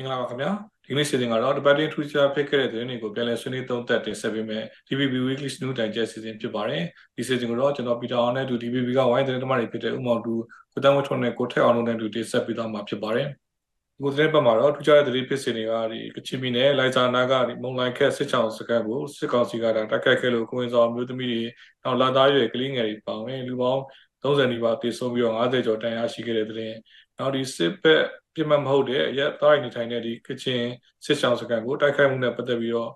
င်္ဂလာပါခင်ဗျာဒီနေ့စီစဉ်ကတော့ debating feature ဖြစ်ခဲ့တဲ့သတင်းတွေကိုပြန်လည်ဆွေးနွေးသုံးသပ်တင်ဆက်ပေးမယ် DBB Weekly News Digest စီစဉ်ဖြစ်ပါတယ်ဒီစီစဉ်ကိုတော့ကျွန်တော်ပီတာအောင်နဲ့တူ DBB ကဝိုင်းသတင်းသမားတွေဖြစ်တဲ့ဥမောင်တူကိုတန်းဝထွန်းနဲ့ကိုထက်အောင်တို့နဲ့တူတင်ဆက်ပေးသွားမှာဖြစ်ပါတယ်ဒီကိုသတင်းပတ်မှာတော့ထူးခြားတဲ့သတင်းဖြစ်စဉ်တွေကဒီကချင်ပြည်နယ်လိုက်ဇာနာကဒီမုံလိုက်ခက်စစ်ချောင်းစကန်ကိုစစ်ကောင်စီကတိုက်ခိုက်ခဲ့လို့ကိုဝင်စောမျိုးသမီးတွေနောက်လာသားရွယ်ကလေးငယ်တွေပါဝင်လူပေါင်း30နီးပါးတည်ဆုံးပြီးတော့50ကျော်တန်ရာရှိခဲ့တဲ့သတင်း နောက်ဒီစစ်ဘက်ပြမမဟုတ်တဲ့အရက်သားနေထိုင်တဲ့ဒီကချင်စစ်ဆောင်စကန်ကိုတိုက်ခိုက်မှုနဲ့ပတ်သက်ပြီးတော့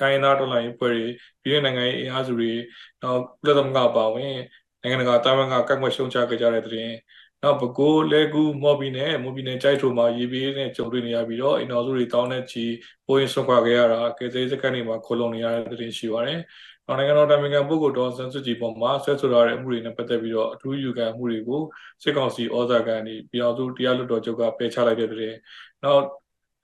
တိုင်းနာတော်လိုင်းဖွဲ့တွေပြည်내နိုင်ငံရေးအင်အားစုတွေနောက်ပြည်သမကပါဝင်နိုင်ငံတကာတာဝန်ကကတ်ကွက်ရှုံချခဲ့ကြတဲ့တဲ့ရင်နောက်ပဲကိုလဲကူမော်ဘီနဲ့မော်ဘီနဲ့ကြိုက်ထိုမှာရေပေးနဲ့ကြုံတွေ့နေရပြီးတော့အင်တော်စုတွေတောင်းတဲ့ချီပိုးရင်ဆွတ်ခွာခဲ့ရတာကဲသေးစကန်တွေမှာခလုံးနေရတဲ့တဲ့ရှိပါတယ် နိုင်ငံတော်တိုင်ပင်ခံပုဂ္ဂိုလ်တော်ဆန်းစုကြည်ပေါ်မှာဆွဲဆိုရတဲ့အမှုတွေနဲ့ပတ်သက်ပြီးတော့အထူးယူခံမှုတွေကိုစစ်ကောင်စီဩဇာကန်ဒီပြည်အောင်စုတရားလွှတ်တော်ချုပ်ကပယ်ချလိုက်တဲ့တဲ့နောက်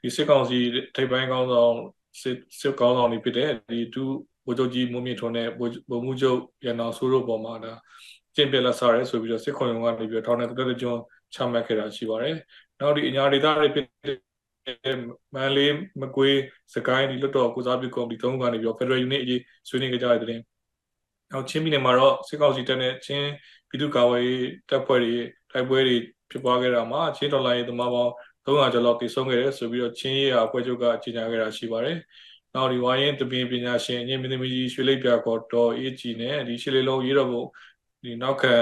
ဒီစစ်ကောင်စီထိပ်ပိုင်းကောင်းဆောင်စစ်စစ်ကောင်းဆောင်တွေဖြစ်တဲ့ဒီတူဗိုလ်ချုပ်ကြီးမုံမြင့်ထွန်းနဲ့ဗိုလ်မှူးချုပ်ရန်အောင်ဆိုးတို့ပေါ်မှာဒါကျင့်ပြလက်စားရဲဆိုပြီးတော့စစ်ခွန်ရုံကနေပြီးတော့ထောင်နဲ့တက်တဲ့ကျွန်းချမှတ်ခဲ့တာရှိပါတယ်။နောက်ဒီအညာဒေသတွေဖြစ် မန်လေးမကွေးစကိုင်းဒီလွတ်တော်ကုစားပြုကော်မတီသုံးခုကနေပြီးတော့ Federal Unit အရေးဆွေးနွေးကြတဲ့တဲ့နောက်ချင်းပြည်နယ်မှာတော့စစ်ကောင်စီတပ်နဲ့ချင်းပြည်သူ့ကာကွယ်ရေးတပ်ဖွဲ့တွေတိုက်ပွဲတွေဖြစ်ပွားခဲ့တာမှာချင်းတော်လိုင်းသမားပေါင်း300ကျော်လောက်တည်ဆုံးခဲ့တယ်ဆိုပြီးတော့ချင်းရေးအဖွဲ့ချုပ်ကကြေညာခဲ့တာရှိပါတယ်။နောက်ဒီဝိုင်းရင်တပင်ပညာရှင်အငြင်းမင်းသမီးကြီးရွှေလိပ်ပြကောတော်အေးကြီးနဲ့ဒီရှစ်လေးလုံးရေးတော့ဖို့ဒီနောက်ခံ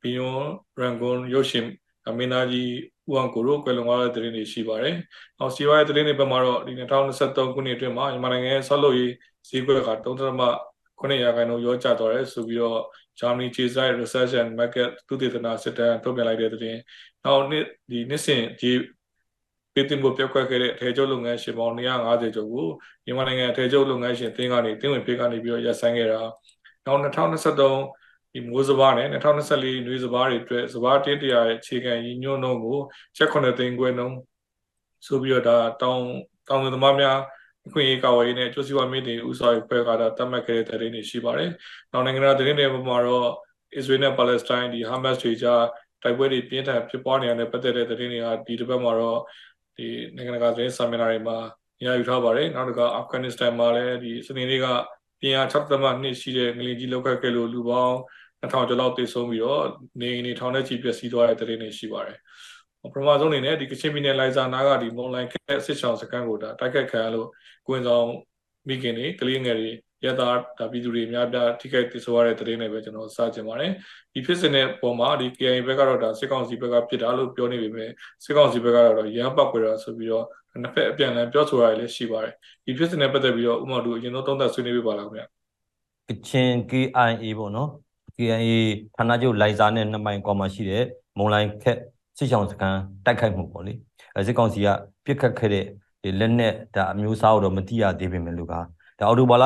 ဘီယွန်ရန်ကုန်ရုပ်ရှင်အ မင်းသားကြီးဦးအောင်ကိုတို့ကွယ်လွန်သွားတဲ့သတင်းတွေရှိပါတယ်။နောက်စီဝါရဲ့သတင်းတွေဘက်မှာတော့ဒီ2023ခုနှစ်အတွင်းမှာမြန်မာနိုင်ငံရဲ့ဆောက်လုပ်ရေးဈေးကွက်က3.9ရာခိုင်နှုန်းရောကျသွားတယ်ဆိုပြီးတော့ Germany Chase Research and Market သုတေသနစစ်တမ်းထုတ်ပြန်လိုက်တဲ့သတင်း။နောက်နှစ်ဒီနှစ်စဉ်ဒီပြည်တင်ဖို့ပြောက်ကွက်ခဲ့တဲ့အထည်ချုပ်လုပ်ငန်းရှင်ပေါင်း250ကျော်ကိုမြန်မာနိုင်ငံအထည်ချုပ်လုပ်ငန်းရှင်အသင်းကနေတင်းဝင်ပြေးကနေပြီးတော့ရပ်ဆိုင်းခဲ့တာ။နောက်2023 ဒီမိုးစဘာနဲ့2024နွေစဘာတွေအတွက်စဘာတင်းတရာရဲ့အခြေခံရည်ညွှန်းနှုန်းကိုချက်9သိန်းခွဲနှုန်းဆိုပြီးတော့ဒါတောင်းတောင်းသမားများအခွင့်အရေးကာဝေးနဲ့ကျိုးစီဝါမင်းတွေဥစားရေးဖွဲ့ကတာတတ်မှတ်ခဲ့တဲ့တရင်တွေရှိပါတယ်။နောက်နိုင်ငံတော်တရင်တွေမှာတော့ Israel နဲ့ Palestine ဒီ Hamas တွေကြားတိုက်ပွဲတွေပြင်းထန်ဖြစ်ပွားနေရတဲ့ပတ်သက်တဲ့တရင်တွေကဒီတစ်ပတ်မှာတော့ဒီနိုင်ငံတကာသတင်းစာမျက်နှာတွေမှာညယူထားပါတယ်။နောက်တစ်ခါအာဖဂန်နစ္စတန်မှာလည်းဒီစနေနေ့ကပြင်အား6.2ရှိတဲ့ငလင်ကြီးလောက်ခတ်ခဲ့လို့လူပေါင်း 2000ကျော်လောက်တည်ဆုံးပြီးတော့နေနေထောင်ထဲချီပျက်စီးသွားတဲ့တဲ့တွေရှိပါတယ်ပထမဆုံးအနေနဲ့ဒီကချင်ပြည်နယ်လိုင်ဇာနာကဒီမွန်လိုင်ခက်စစ်ချောင်းစကန်ကိုဒါတိုက်ခတ်ခံရလို့ကွင်းဆောင်မိခင်တွေကလေးငယ်တွေရတာဒါပြည်သူတွေအများပြထိခိုက်တည်ဆိုရတဲ့တဲ့တွေပဲကျွန်တော်စကြင်ပါတယ်ဒီဖြစ်စဉ်တဲ့ပုံမှာဒီ KI ဘက်ကတော့ဒါစစ်ကောင်စီဘက်ကဖြစ်တာလို့ပြောနေပေမဲ့စစ်ကောင်စီဘက်ကတော့ရဟပောက်ကြတာဆိုပြီးတော့နှစ်ဖက်အပြန်အလှန်ပြောဆိုရတယ်လည်းရှိပါတယ်ဒီဖြစ်စဉ်နဲ့ပတ်သက်ပြီးတော့ဥမာတို့အရင်ဆုံးသုံးသပ်ဆွေးနွေးပြပါလားခင်ဗျကချင် KIA ပေါ့နော် KIA ဌာနချုပ်လိုင်ဇာနဲ့နှစ်မိုင်ကွာမှာရှိတဲ့မုံလိုင်ခက်စစ်ချောင်းစခန်းတိုက်ခိုက်မှုပေါ့လေအဲစစ်ကောင်စီကပြစ်ခတ်ခဲ့တဲ့ဒီလက်နက်ဒါအမျိုးအစားတော့မသိရသေးပေမဲ့လို့ကဒါအော်တိုဘာလ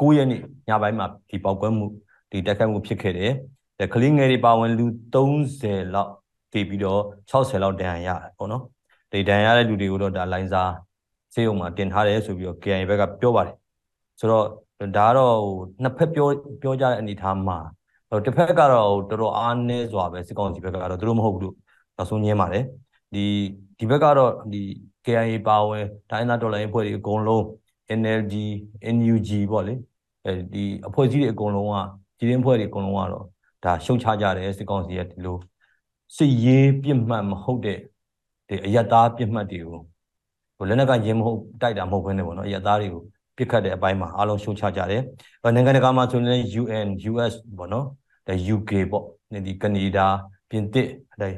9ရက်နေ့ညပိုင်းမှာဒီပေါက်ကွဲမှုဒီတိုက်ခိုက်မှုဖြစ်ခဲ့တယ်ဒါကလေးငယ်တွေပါဝင်လူ30လောက်တည်ပြီးတော့60လောက်တန်ရရတယ်ပေါ့နော်ဒီတန်ရတဲ့လူတွေကိုတော့ဒါလိုင်ဇာစေးုံမှာတင်ထားတယ်ဆိုပြီးတော့ KIA ဘက်ကပြောပါတယ်ဆိုတော့ဒါကတော့ဟိုနှစ်ဖက်ပြောပြောကြတဲ့အနေအထားမှာ တစ်ဖက်ကတော့တော်တော်အားနည်းစွာပဲစစ်ကောင်စီဘက်ကတော့သူတို့မဟုတ်ဘူးလို့နောက်ဆုံးညင်းပါတယ်ဒီဒီဘက်ကတော့ဒီ KIA ပါဝင်တိုင်းသားဒေါ်လာရေးဖွဲ့တွေအကုန်လုံး NLD NUG ပေါ့လေအဲဒီအဖွဲ့အစည်းတွေအကုန်လုံးကကြီးရင်းဖွဲ့တွေအကုန်လုံးကတော့ဒါရှုတ်ချကြတယ်စစ်ကောင်စီရဲ့ဒီလိုစစ်ရေးပြစ်မှတ်မဟုတ်တဲ့ဒီအယက်သားပြစ်မှတ်တွေကိုဟိုလက်နက်ကရင်းမဟုတ်တိုက်တာမဟုတ်ဘဲနဲ့ပေါ့နော်အယက်သားတွေကို ပြစ်ခတ်တဲ့အပိုင်းမှာအားလုံးရှုတ်ချကြတယ်နိုင်ငံတကာမှာဆိုရင် UN US ပေါ့နော်ဒါ UK ပေါ့ဒီကနေဒါပြင်သစ်အဲ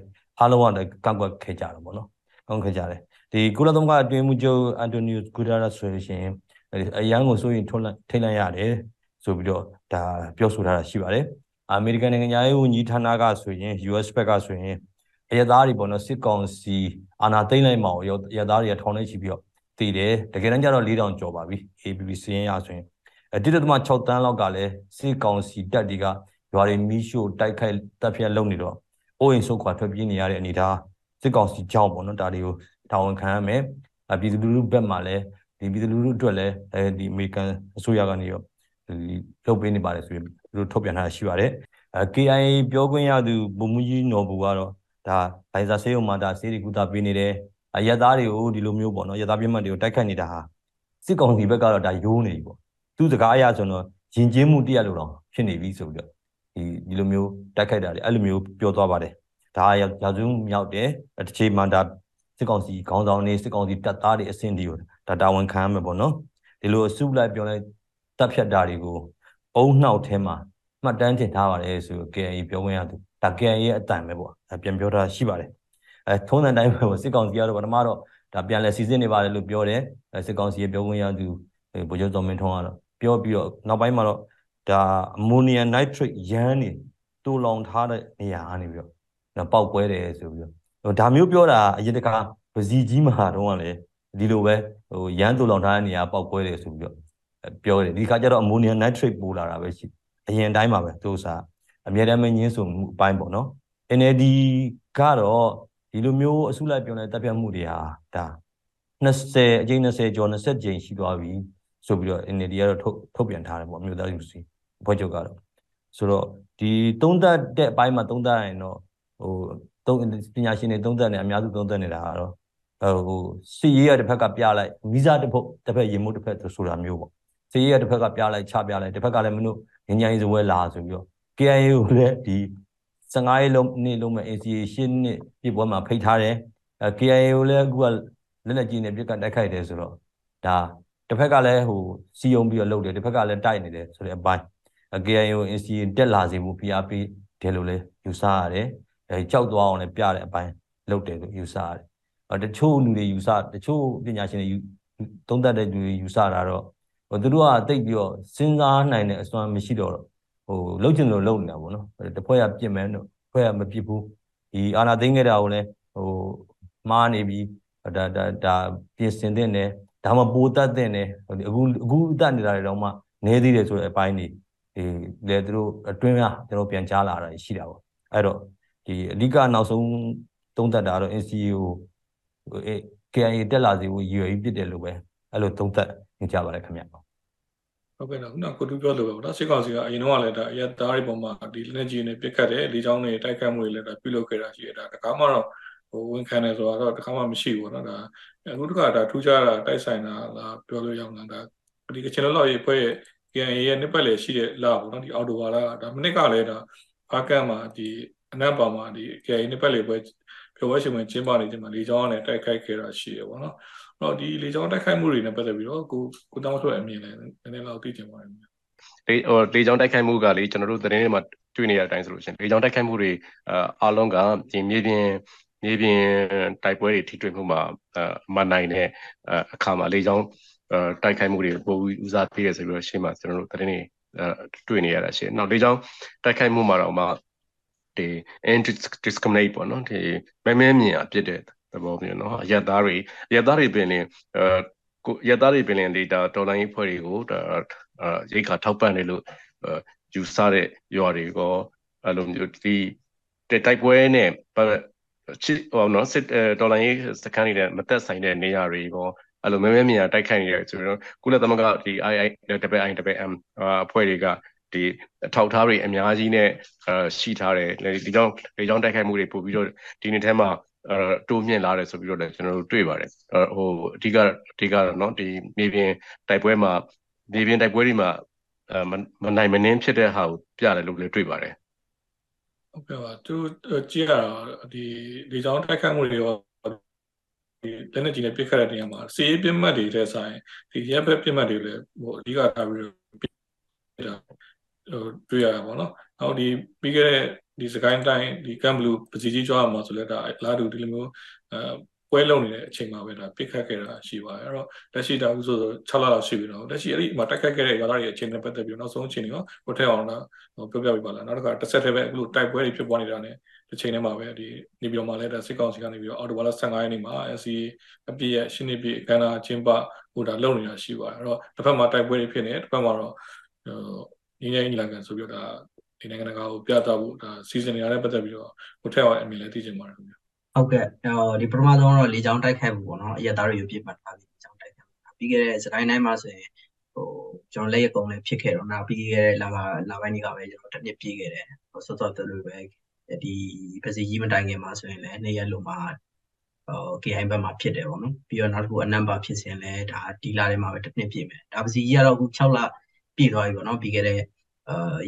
အားလုံးကကန့်ကွက်ခဲ့ကြတယ်ပေါ့နော်ကန့်ကွက်ကြတယ်ဒီကုလသမဂ္ဂအတွင်းမှုချုပ်အန်တိုနီယိုဂူဒါရာဆိုရင်အရန်ကိုစိုးရင်ထုံးထိတ်လန့်ရတယ်ဆိုပြီးတော့ဒါပြောဆိုထားတာရှိပါတယ်အမေရိကန်နိုင်ငံရေးဝန်ကြီးဌာနကဆိုရင် US ဘက်ကဆိုရင်အရသားတွေပေါ့နော်စစ်ကောင်စီအာဏာသိမ်းလိုက်မှာရောအရသားတွေကထောင်နေချီပြီးတော့ တည်တယ်တကယ်တမ်းကျတော့4000ကျော်ပါပြီ ABB စရင်ရဆိုရင်အဲ1.6တန်းလောက်ကလည်းစစ်ကောင်စီတပ်တွေကရွာတွေမီးရှို့တိုက်ခိုက်တပ်ဖြတ်လုပ်နေတော့အိုးအိမ်ဆုတ်ခွာထွက်ပြေးနေရတဲ့အနေထားစစ်ကောင်စီကြောင့်ပေါ့နော်ဒါတွေကိုတာဝန်ခံရမယ်ပြည်သူလူထုဘက်မှာလည်းဒီပြည်သူလူထုအတွက်လည်းအဲဒီအမေရိကန်အစိုးရကနေရောဒီလုပ်ပေးနေပါတယ်ဆိုရင်သူတို့ထုတ်ပြန်ထားရှိပါတယ်အဲ KIA ပြောခွင့်ရသူဘုံမူကြီးနော်ဘူကတော့ဒါလိုင်ဇာဆေးရုံမှာဒါဆေးတွေကုသပေးနေတယ်အ ရက်သားတွေကိုဒီလိုမျိုးပေါ့နော်ရက်သားပြတ်မှတ်တွေကိုတိုက်ခတ်နေတာဟာစစ်ကောင်စီဘက်ကတော့ဒါယိုးနေပြီပေါ့သူစကားအရဆိုတော့ယဉ်ကျေးမှုတရက်လို့တော့ဖြစ်နေပြီဆိုပြီးတော့ဒီဒီလိုမျိုးတိုက်ခိုက်တာလေအဲ့လိုမျိုးပြောသွားပါတယ်ဒါရာဇဝမြောက်တယ်တစ်ချိန်မှဒါစစ်ကောင်စီခေါင်းဆောင်တွေစစ်ကောင်စီတပ်သားတွေအဆင့်တွေကိုဒါတာဝန်ခံရမယ်ပေါ့နော်ဒီလိုအစုလိုက်ပြောလိုက်တပ်ဖြတ်တာတွေကိုအုံနှောက်ထဲမှာမှတ်တမ်းတင်ထားပါတယ်ဆို KNY ပြောခွင့်ရသူဒါ KNY ရဲ့အတန်ပဲပေါ့ပြန်ပြောတာရှိပါတယ် အဲထုံးတဲ့တိုင်းပဲပေါ့စစ်ကောင်စီကတော့ပထမတော့ဒါပြန်လဲစီစစ်နေပါတယ်လို့ပြောတယ်စစ်ကောင်စီရဲ့ပြောခွင့်ရသူဗိုလ်ချုပ်စောမင်းထွန်းကတော့ပြောပြီးတော့နောက်ပိုင်းမှာတော့ဒါအမိုနီယမ်နိုက်ထရိတ်ရမ်းနေတူလောင်ထားတဲ့နေရာကနေပြီးတော့ပေါက်ပွဲတယ်ဆိုပြီးတော့ဒါမျိုးပြောတာအရင်တခါပစီကြီးမှာတော့ကလည်းဒီလိုပဲဟိုရမ်းတူလောင်ထားတဲ့နေရာပေါက်ပွဲတယ်ဆိုပြီးတော့ပြောတယ်ဒီခါကျတော့အမိုနီယမ်နိုက်ထရိတ်ပိုးလာတာပဲရှိအရင်တိုင်းမှာပဲသူစားအမြဲတမ်းမငင်းဆိုမှုအပိုင်းပေါ့နော် NLD ကတော့ ဒီလိုမျိုးအစုလိုက်ပြောင်းလဲတပ်ဖြတ်မှုတွေဟာဒါ20အကြိမ်20ကျော်20ကြိမ်ရှိသွားပြီဆိုပြီးတော့ NLD ကတော့ထုတ်ထုတ်ပြန်ထားတယ်ပေါ့မြို့သားယူစီဘွဲ့ချုပ်ကတော့ဆိုတော့ဒီသုံးသက်တဲ့အပိုင်းမှာသုံးသက်ရင်တော့ဟိုသုံးပညာရှင်တွေသုံးသက်နေအများစုသုံးသက်နေတာကတော့ဟိုစီရေးရတစ်ဖက်ကပြလိုက်မိစားတစ်ဖက်တစ်ဖက်ရေမိုးတစ်ဖက်ဆိုတာမျိုးပေါ့စီရေးရတစ်ဖက်ကပြလိုက်ချပြလိုက်တစ်ဖက်ကလည်းမင်းတို့ငញ្ញိုင်းစပွဲလာဆိုပြီးတော့ KIA ကိုလည်းဒီ 15ရက်လုံးနေ့လုံးမဲ့ ACA ရှင်းနှစ်ပြပွဲမှာဖိတ်ထားတယ်အဲ KIA ကိုလည်းအခုကလက်လက်ကြီးနဲ့ပြစ်ကတ်တိုက်ခိုက်တယ်ဆိုတော့ဒါတစ်ဖက်ကလည်းဟိုစီယုံပြီးတော့လုပ်တယ်တစ်ဖက်ကလည်းတိုက်နေတယ်ဆိုတဲ့အပိုင်း KIA ကို ACA တက်လာစေမှု PRP တယ်လို့လည်းယူဆရတယ်အဲကြောက်သွားအောင်လည်းပြတဲ့အပိုင်းလုပ်တယ်လို့ယူဆရတယ်အဲတချို့လူတွေယူဆတချို့ပညာရှင်တွေသုံးသပ်တဲ့လူတွေယူဆတာတော့ဟိုသူတို့ကတိတ်ပြီးတော့စဉ်းစားနိုင်တဲ့အစွမ်းမရှိတော့ ဟိုလှုပ်ချင်လို့လှုပ်နေတာပေါ့နော်တစ်ဖွဲ့ကပြစ်မယ်တို့ဖွဲ့ကမပြစ်ဘူးဒီအာနာသိန်းခဲ့တာကိုလည်းဟိုမားနေပြီးဒါဒါဒါပြင်ဆင်တဲ့နဲ့ဒါမှပိုတတ်တဲ့နဲ့အခုအခုတတ်နေတာတွေတော့မှနေသေးတယ်ဆိုတဲ့အပိုင်းတွေဒီလေသူတို့အတွင်းကကျွန်တော်ပြန်ကြားလာတာရှိတာပေါ့အဲ့တော့ဒီအဓိကနောက်ဆုံးသုံးသပ်တာတော့ NCO ဟို KIA တက်လာစီကိုရည်ရွယ်ပြီးပြစ်တယ်လို့ပဲအဲ့လိုသုံးသပ်နေကြပါတယ်ခင်ဗျ ဟုတ်ကဲ့နော်ခုနကကိုတူပြောလို့ပဲပေါ့နော်စစ်ကောင်စီကအရင်တော့ကလည်းဒါအရသားတွေပေါ်မှာဒီလက်နက်ကြီးနဲ့ပစ်ခတ်တယ်လေကြောင်းတွေတိုက်ခတ်မှုတွေလည်းဒါပြုလုပ်ခဲ့တာရှိတယ်ဒါတကားမှတော့ဟိုဝန်ခံတယ်ဆိုတော့တခါမှမရှိဘူးပေါ့နော်ဒါအခုတခါဒါထူးခြားတာတိုက်ဆိုင်တာလားပြောလို့ရအောင်လားဒါဒီကချင်လော်ရေးဖွဲ့ရဲ့ KNA ရဲ့နှစ်ပတ်လေရှိတဲ့လာပေါ့နော်ဒီအော်တိုဘာလာဒါမနစ်ကလည်းဒါဖားကန်မှာဒီအနက်ပါမှာဒီ KNA နှစ်ပတ်လေပွဲပြောဝဲရှင်ဝင်ကျင်းပနေတယ်မှာလေကြောင်းနဲ့တိုက်ခိုက်ခဲ့တာရှိရပေါ့နော် တော့ဒီလေကြောင်းတိုက်ခိုက်မှုတွေနဲ့ပတ်သက်ပြီးတော့ကိုကိုတောင်းဆိုအမြင်လည်းနည်းနည်းလောက်သိချင်ပါတယ်လေဟိုလေကြောင်းတိုက်ခိုက်မှုကလေကျွန်တော်တို့သတင်းတွေမှာတွေ့နေရတဲ့အတိုင်းဆိုလို့ရှိရင်လေကြောင်းတိုက်ခိုက်မှုတွေအားလုံးကဒီမြေပြင်မြေပြင်တိုက်ပွဲတွေထိတွေ့မှုမှာအမနိုင်တဲ့အခါမှာလေကြောင်းတိုက်ခိုက်မှုတွေပိုပြီးဦးစားပေးရဆိုပြီးတော့ရှေ့မှာကျွန်တော်တို့သတင်းတွေတွေ့နေရတာရှိတယ်။နောက်လေကြောင်းတိုက်ခိုက်မှုမှာတော့မှဒီ indiscriminate ပေါ့နော်ဒီမဲမဲမြင်အဖြစ်တဲ့သ ဘောမျိုးနော်အရက်သားတွေအရက်သားတွေပင်လင်အဲရက်သားတွေပင်လင်လေဒါတော်လိုင်းဖွဲ့တွေကိုဒါရိတ်ခါထောက်ပံ့တယ်လို့ယူဆတဲ့ရွာတွေကအဲ့လိုမျိုးဒီတိုက်ပွဲနဲ့ချစ်ဟောနော်စစ်ဒေါ်လာရေးစကန်နေတဲ့မသက်ဆိုင်တဲ့နေရာတွေကောအဲ့လိုမဲမဲမြင်တိုက်ခိုက်နေတယ်ဆိုတော့ကုလသမဂ္ဂဒီ II WIM အဖွဲ့တွေကဒီအထောက်ထားတွေအများကြီးနဲ့ရှိထားတယ်ဒီကြောင့်ဒီကြောင့်တိုက်ခိုက်မှုတွေပို့ပြီးတော့ဒီနေ့ထဲမှာ တိုးမြင့်လာတယ်ဆိုပြီးတော့လည်းကျွန်တော်တို့တွေ့ပါတယ်ဟိုအဓိကအဓိကတော့เนาะဒီမြေပြင်တိုက်ပွဲမှာမြေပြင်တိုက်ပွဲတွေမှာမနိုင်မနှင်းဖြစ်တဲ့ဟာကိုပြတယ်လို့လည်းတွေ့ပါတယ်ဟုတ်ကဲ့ပါသူကြည့်ရတာဒီဒီကြောင့်တိုက်ခိုက်မှုတွေရောဒီလက်နက်ကြီးနဲ့ပစ်ခတ်တဲ့နေရာမှာစီးပြစ်မှတ်တွေတဲ့ဆိုင်ဒီရပ်ဘက်ပြစ်မှတ်တွေလည်းဟိုအဓိကထားပြီးတော့ပြတာဟိုတွေ့ရတာပေါ့နော်။နောက်ဒီပြီးခဲ့တဲ့ ဒီစကိုင်းတိုင်းဒီကမ်ဘလူးပစီကြီးကြွားမှာဆိုလဲဒါလာတူဒီလိုမျိုးအဲပွဲလုံးနေတဲ့အချိန်မှာပဲဒါပစ်ခတ်ခဲ့တာရှိပါတယ်အဲ့တော့လက်ရှိတာဥဆို6လလောက်ရှိပြီတော့လက်ရှိအဲ့ဒီမှာတက်ခတ်ခဲ့တဲ့ရွာသားတွေအချိန်နဲ့ပတ်သက်ပြီးနောက်ဆုံးအချိန်တွေရောဟိုထက်အောင်တော့ပြောပြပြပါလားနောက်တစ်ခါတစ်ဆက်တည်းပဲအခုတိုက်ပွဲတွေဖြစ်ပေါ်နေတာ ਨੇ တစ်ချိန်ထဲမှာပဲဒီနေပြည်တော်မှာလည်းဒါစစ်ကောင်စီကနေပြီးတော့အော်တိုဘာလ15ရက်နေ့မှာ SC အပြည့်ရဲ့ရှင်းနေပြည့်အခမ်းအနားကျင်းပဟိုဒါလုပ်နေတာရှိပါတယ်အဲ့တော့တစ်ဖက်မှာတိုက်ပွဲတွေဖြစ်နေတစ်ဖက်မှာတော့ဟိုငင်းငင်းလန်ကန်ဆိုပြီးတော့ဒါ ဒီနိုင်ငံတကာကိုပြသဖို့ဒါစီစဉ်နေရတဲ့ပတ်သက်ပြီးတော့ဟိုထက်အောင်အမြင်လည်းသိချင်ပါတယ်ခင်ဗျဟုတ်ကဲ့ဒီပထမဆုံးတော့လေကြောင်းတိုက်ခိုက်မှုပေါ့နော်အရသားတွေပြစ်မှတ်ထားပြီးလေကြောင်းတိုက်ခိုက်မှုပြီးခဲ့တဲ့စတိုင်းတိုင်းမှာဆိုရင်ဟိုကျွန်တော်လက်ရကုံလည်းဖြစ်ခဲ့တော့နောက်ပြီးခဲ့တဲ့လာလာပိုင်းတွေကပဲကျွန်တော်တစ်နှစ်ပြည့်ခဲ့တယ်ဟိုစောစောတလို့ပဲဒီပစီကြီးမတိုင်ခင်မှာဆိုရင်လည်းနေရက်လုံးမှာဟို KI ဘက်မှာဖြစ်တယ်ပေါ့နော်ပြီးတော့နောက်တစ်ခုအနံပါဖြစ်စဉ်လဲဒါဒီလာထဲမှာပဲတစ်နှစ်ပြည့်မယ်ဒါပစီကြီးကတော့အခု6လပြည့်သွားပြီပေါ့နော်ပြီးခဲ့တဲ့အာ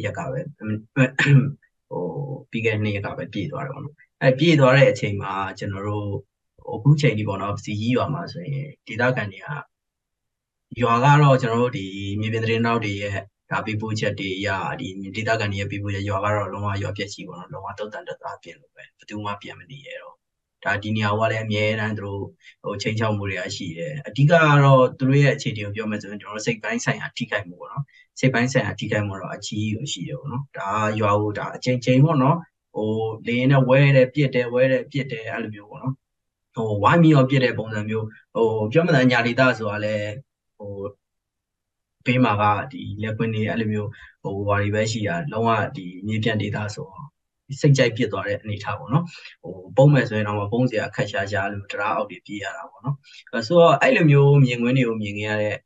ရက်ကပဲဟိုပြီးခဲ့တဲ့နေ့ရက်ကပဲပြည့်သွားတယ်ပေါ့နော်အဲပြည့်သွားတဲ့အချိန်မှာကျွန်တော်တို့အခုချိန်ဒီပေါ့နော်ပစီကြီးရွာမှာဆိုရင်ဒေသခံတွေကရွာကတော့ကျွန်တော်တို့ဒီမြေပြင်သတင်းတောက်တွေရဲ့ဒါပြပို့ချက်တွေအရဒီဒေသခံတွေရဲ့ပြပို့ချက်ရွာကတော့လုံးဝရွာပြက်ချီပေါ့နော်လုံးဝတုတ်တန်တသားပြင်လို့ပဲဘယ်သူမှပြန်မနေရတော့ဒါဒီနေရာကလည်းအများတန်းသူတို့ဟိုချိန်ချောက်မှုတွေကရှိတယ်အဓိကကတော့သူတို့ရဲ့အခြေအနေကိုပြောမယ်ဆိုရင်ကျွန်တော်တို့စိတ်ပိုင်းဆိုင်ရာထိခိုက်မှုပေါ့နော် စိတ်ပိုင်းဆိုင်ရာထိခိုက်မှုတော့အကြီးကြီးရှိတယ်ပေါ့နော်ဒါရွာကိုဒါအချိန်ချိန်ပေါ့နော်ဟိုလေရင်နဲ့ဝဲတယ်ပြစ်တယ်ဝဲတယ်ပြစ်တယ်အဲ့လိုမျိုးပေါ့နော်ဟိုဝိုင်းမီရောပြစ်တဲ့ပုံစံမျိုးဟိုပြောမှန်ညာလီတာဆိုတာလည်းဟိုပေးမှာကဒီလက်ပွင့်နေအဲ့လိုမျိုးဟိုဝါရီပဲရှိတာလုံးဝဒီမြေပြန့်ဒေတာဆိုတော့စိတ်ကြိုက်ဖြစ်သွားတဲ့အနေထားပေါ့နော်ဟိုပုံမဲ့ဆိုရင်တော့ပုံစရာခက်ရှာရှာလို့တရားအောက်တွေပြေးရတာပေါ့နော်အဲဆိုတော့အဲ့လိုမျိုးမြင်ကွင်းတွေကိုမြင်ခဲ့ရတဲ့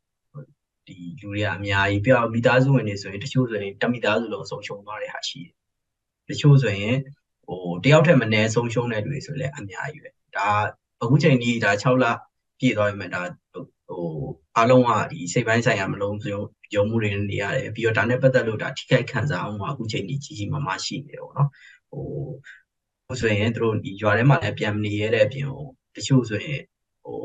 ဒီလူတွေကအများကြီးပြောမိသားစုဝင်တွေဆိုရင်တချို့ဆိုရင်တမိသားစုလုံးဆုံးရှုံးသွားတဲ့ဟာရှိတယ်တချို့ဆိုရင်ဟိုတယောက်ထက်မနည်းဆုံးရှုံးတဲ့လူတွေဆိုလည်းအများကြီးပဲဒါအခုချိန်ကြီးဒါ6လပြည့်သွားပြီမဲ့ဒါဟိုအားလုံးကဒီစိတ်ပိုင်းဆိုင်ရာမလုံးစုံယုံမှုတွေနေရတယ်ပြီးတော့ဒါနဲ့ပတ်သက်လို့ဒါထိခိုက်ခံစားအောင်အခုချိန်ကြီးကြီးကြီးမားမားရှိနေတယ်ပေါ့နော်ဟိုဟိုဆိုရင်တို့ဒီရွာထဲမှာလည်းပြန်မနေရတဲ့အပြင်ဟိုတချို့ဆိုရင်ဟို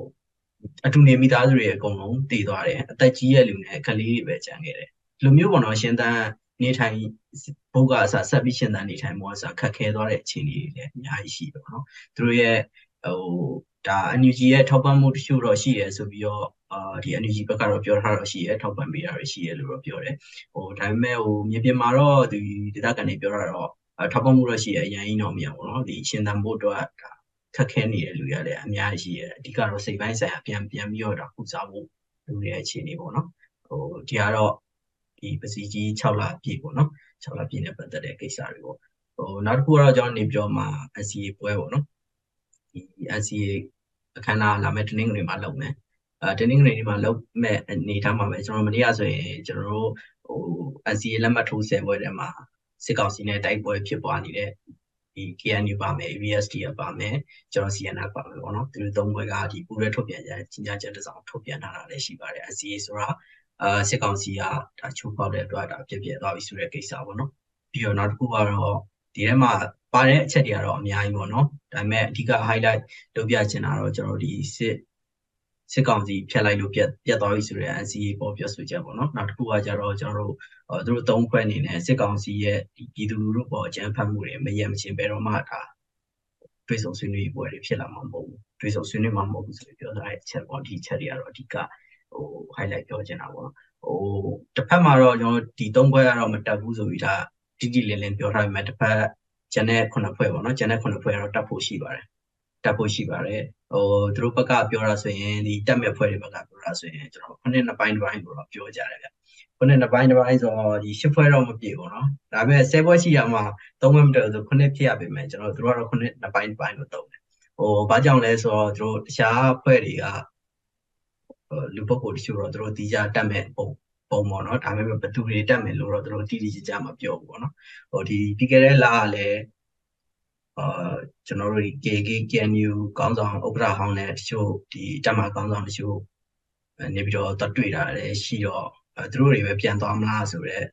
အတူနေမိသားစုတွေအကုန်လုံးတည်သွားတယ်အသက်ကြီးရဲ့လူနဲ့ကလေးတွေပဲကျန်ခဲ့တယ်လူမျိုးပေါ်တော့ရှင်သန်နေထိုင်ဘုတ်ကအစဆက်ပြီးရှင်သန်နေထိုင်မှုအစခက်ခဲသွားတဲ့အခြေအနေတွေလည်းအများကြီးရှိတယ်ပေါ့နော်သူတို့ရဲ့ဟိုဒါ NUG ရဲ့ထောက်ပံ့မှုတချို့တော့ရှိရဲဆိုပြီးတော့အာဒီ NUG ဘက်ကတော့ပြောထားတော့ရှိရဲထောက်ပံ့ပေးတာတွေရှိရဲလို့တော့ပြောတယ်ဟိုဒါပေမဲ့ဟိုမြေပြင်မှာတော့ဒီဒေသခံတွေပြောတာတော့ထောက်ပံ့မှုတော့ရှိရဲအရင်ကြီးတော့မရဘူးเนาะဒီရှင်သန်ဖို့တော့ဒါ ခက်ခဲနေတဲ့လူတွေလည်းအများကြီးရှိရဲအဓိကတော့စိတ်ပိုင်းဆိုင်ရာပြန်ပြန်ပြီးတော့ဒါကုစားဖို့လူတွေရဲ့အခြေအနေပေါ့နော်ဟိုဒီကတော့ဒီပစီကြီး6လပြည့်ပေါ့နော်6လပြည့်နဲ့ပတ်သက်တဲ့ကိစ္စတွေပေါ့ဟိုနောက်တစ်ခုကတော့ကျွန်တော်နေပြောမှာ SCA ပွဲပေါ့နော်ဒီ SCA အခမ်းအနားလာမဲ့တနင်္ဂနွေမှာလုပ်မယ်အဲတနင်္ဂနွေနေ့မှာလုပ်မဲ့အနေထားမှာပဲကျွန်တော်မနေ့ကဆိုရင်ကျွန်တော်တို့ဟို SCA လက်မှတ်ထိုးဆယ်ပွဲထဲမှာစစ်ကောင်စီနဲ့တိုက်ပွဲဖြစ်ပွားနေတဲ့ ဒီ KNU ပါမယ် VSD ပါမယ်ကျွန်တော် CNF ပါမယ်ပေါ့နော်သူတို့သုံးဘွဲကဒီပူရဲထုတ်ပြန်ကြကြီးညာချက်တစ်စောင်ထုတ်ပြန်ထားတာလည်းရှိပါတယ် SCA ဆိုတာအာစစ်ကောင်စီကဒါချိုးဖောက်တဲ့အတွက်ဒါပြည့်ပြည့်သွားပြီဆိုတဲ့ကိစ္စပေါ့နော်ပြီးတော့နောက်တစ်ခုကတော့ဒီထဲမှာပါတဲ့အချက်တွေကတော့အများကြီးပေါ့နော်ဒါပေမဲ့အဓိက highlight လုပ်ပြချင်တာတော့ကျွန်တော်ဒီစစ်စစ်ကောင်စီဖျက်လိုက်လို့ပြတ်ပြတ်သွားပြီဆိုတဲ့ NCA ပေါ်ပြောဆိုချက်ပေါ့နော်နောက်တစ်ခုကကြတော့ကျွန်တော်တို့ သူတို့သုံးခွဲအနေနဲ့စစ်ကောင်စီရဲ့ဒီပြည်သူလူထုပေါ်အကြမ်းဖက်မှုတွေမရမချင်းဘယ်တော့မှဒါတွေးဆုံဆွေးနွေးပွဲတွေဖြစ်လာမှာမဟုတ်ဘူးတွေးဆုံဆွေးနွေးမှာမဟုတ်ဘူးဆိုပြီးပြောထားတဲ့အချက်ပေါ့ဒီချက်တွေကတော့အဓိကဟို highlight ပြောချင်တာပေါ့နော်ဟိုတစ်ဖက်မှာတော့ကျွန်တော်ဒီသုံးခွဲကတော့မတက်ဘူးဆိုပြီးဒါတိတိလင်းလင်းပြောထားပေမဲ့တစ်ဖက်ကျန်တဲ့ခုနှစ်ဖွဲ့ပေါ့နော်ကျန်တဲ့ခုနှစ်ဖွဲ့ကတော့တက်ဖို့ရှိပါတယ်တက်ဖို့ရှိပါတယ်ဟိုသူတို့ဘက်ကပြောတာဆိုရင်ဒီတက်မဲ့ဖွဲ့တွေဘက်ကပြောတာဆိုရင်ကျွန်တော်ခုနှစ်နှစ်ပိုင်းတစ်ပိုင်းကိုတော့ပြောကြတယ်ဗျ ခုနှစ်နှစ်ပိုင်းတစ်ပိုင်းဆိုတော့ဒီရှစ်ဖွဲ့တော့မပြေဘူးเนาะဒါပေမဲ့ဆယ်ဖွဲ့ရှိရမှာသုံးဖွဲ့မတက်ဆိုခုနှစ်ဖြစ်ရပေမဲ့ကျွန်တော်တို့ကတော့ခုနှစ်နှစ်ပိုင်းတစ်ပိုင်းလို့သုံးတယ်ဟိုဘာကြောင့်လဲဆိုတော့သူတို့တခြားဖွဲ့တွေကလူပုဂ္ဂိုလ်တချို့တော့သူတို့တီးကြတက်မဲ့ပုံပုံပေါ့နော်ဒါပေမဲ့ဘသူတွေတက်မယ်လို့တော့သူတို့တိတိကျကျမပြောဘူးပေါ့နော်ဟိုဒီပြီးခဲ့တဲ့လကလည်းအာကျွန်တော်တို့ဒီ KK KNU ကောင်းဆောင်ဥက္ကဋ္ဌဟောင်းနဲ့တချို့ဒီတက်မှာကောင်းဆောင်တချို့နေပြီးတော့တွေ့တာလည်းရှိတော့ သူတို့တွေပဲပြန်သွားမလားဆိုတော့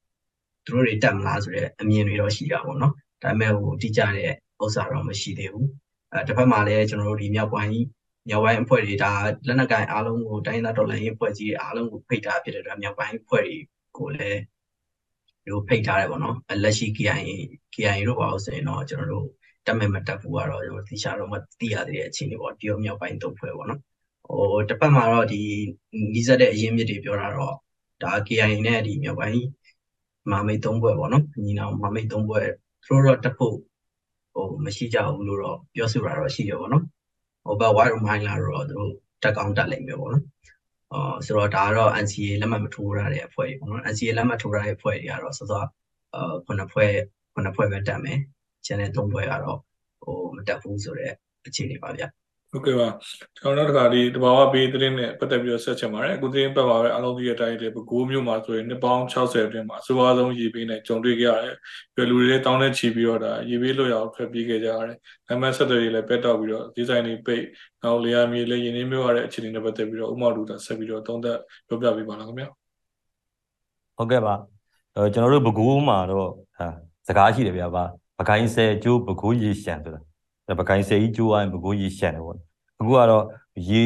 သူတို့တွေတက်မလားဆိုတော့အမြင်တွေတော့ရှိတာပေါ့နော်ဒါပေမဲ့ဟိုတိကျတဲ့ဥစ္စာတော့မရှိသေးဘူးအဲတစ်ဖက်မှာလည်းကျွန်တော်တို့ဒီမြောက်ပိုင်းမြောက်ပိုင်းအဖွဲ့တွေဒါလက်နက်ကိုင်အားလုံးကိုတိုင်းသားတော်လှန်ရေးအဖွဲ့ကြီးတွေအားလုံးကိုဖိတ်ထားဖြစ်တဲ့အတွက်မြောက်ပိုင်းအဖွဲ့တွေကိုလည်းဒီလိုဖိတ်ထားတယ်ပေါ့နော်လက်ရှိ KIA KIA တို့ပါလို့ဆိုရင်တော့ကျွန်တော်တို့တက်မဲ့မတက်ဘူးကတော့ကျွန်တော်သိချတော့မသိရသေးတဲ့အခြေအနေပေါ့ဒီမြောက်ပိုင်းသုံးဖွဲ့ပေါ့နော်ဟိုတစ်ဖက်မှာတော့ဒီနီးစပ်တဲ့အရင်းမြစ်တွေပြောတာတော့ ဒါ KIA နဲ့ဒီမြောက်ပိုင်းမာမိတ်သုံးဖွဲ့ပေါ့နော်ညီနောင်မာမိတ်သုံးဖွဲ့သူတို့တော့တက်ဖို့ဟိုမရှိကြဘူးလို့တော့ပြောဆိုတာတော့ရှိတယ်ပေါ့နော်ဟိုဘက် wide mind လာတော့သူတို့တက်ကောင်းတက်လိမ့်မယ်ပေါ့နော်အော်ဆိုတော့ဒါကတော့ NCA လက်မှတ်မထိုးရတဲ့အဖွဲ့တွေပေါ့နော် NCA လက်မှတ်ထိုးရတဲ့အဖွဲ့တွေကတော့စောစောအာခုနှစ်ဖွဲ့ခုနှစ်ဖွဲ့ပဲတက်မယ်ကျန်တဲ့သုံးဖွဲ့ကတော့ဟိုမတက်ဘူးဆိုတော့အခြေအနေပါဗျ ဟုတ်ကဲ့ပါကျွန်တော်တို့တခါဒီတဘာဝဘေးသတင်းနဲ့ပတ်သက်ပြီးတော့ဆက်ချင်ပါတယ်အခုသတင်းပတ်ပါပဲအားလုံးဒီအတိုင်းဒီပဲ9မျိုးမှာဆိုရင်နှစ်ပေါင်း60အတွင်းမှာအဆိုအဆုံးရေပေးနဲ့ကြုံတွေ့ခဲ့ရတယ်ပြီးလူတွေလည်းတောင်းတဲ့ချီပြီးတော့ဒါရေပေးလို့ရအောင်ဖက်ပြီးခဲ့ကြရတယ်အမှန်ဆက်တွေလည်းပက်တော့ပြီးတော့ဒီဇိုင်းတွေပိတ်နောက်လေယာမြေလည်းရင်းနှီးမျိုးရတဲ့အခြေအနေနဲ့ပတ်သက်ပြီးတော့ဥမောက်တူတာဆက်ပြီးတော့သုံးသက်ပြောပြပေးပါလားခင်ဗျာဟုတ်ကဲ့ပါအဲကျွန်တော်တို့ဘကိုးမှာတော့ဟာစကားရှိတယ်ဗျာပါပကိုင်းဆယ်ကျိုးဘကိုးရေရှံဆိုတာ ပကိုင်းဆယ်ကြီးကျိုးအိုင်းဘကိုးရေရှံတယ်ပေါ့အခုကတော့ရေ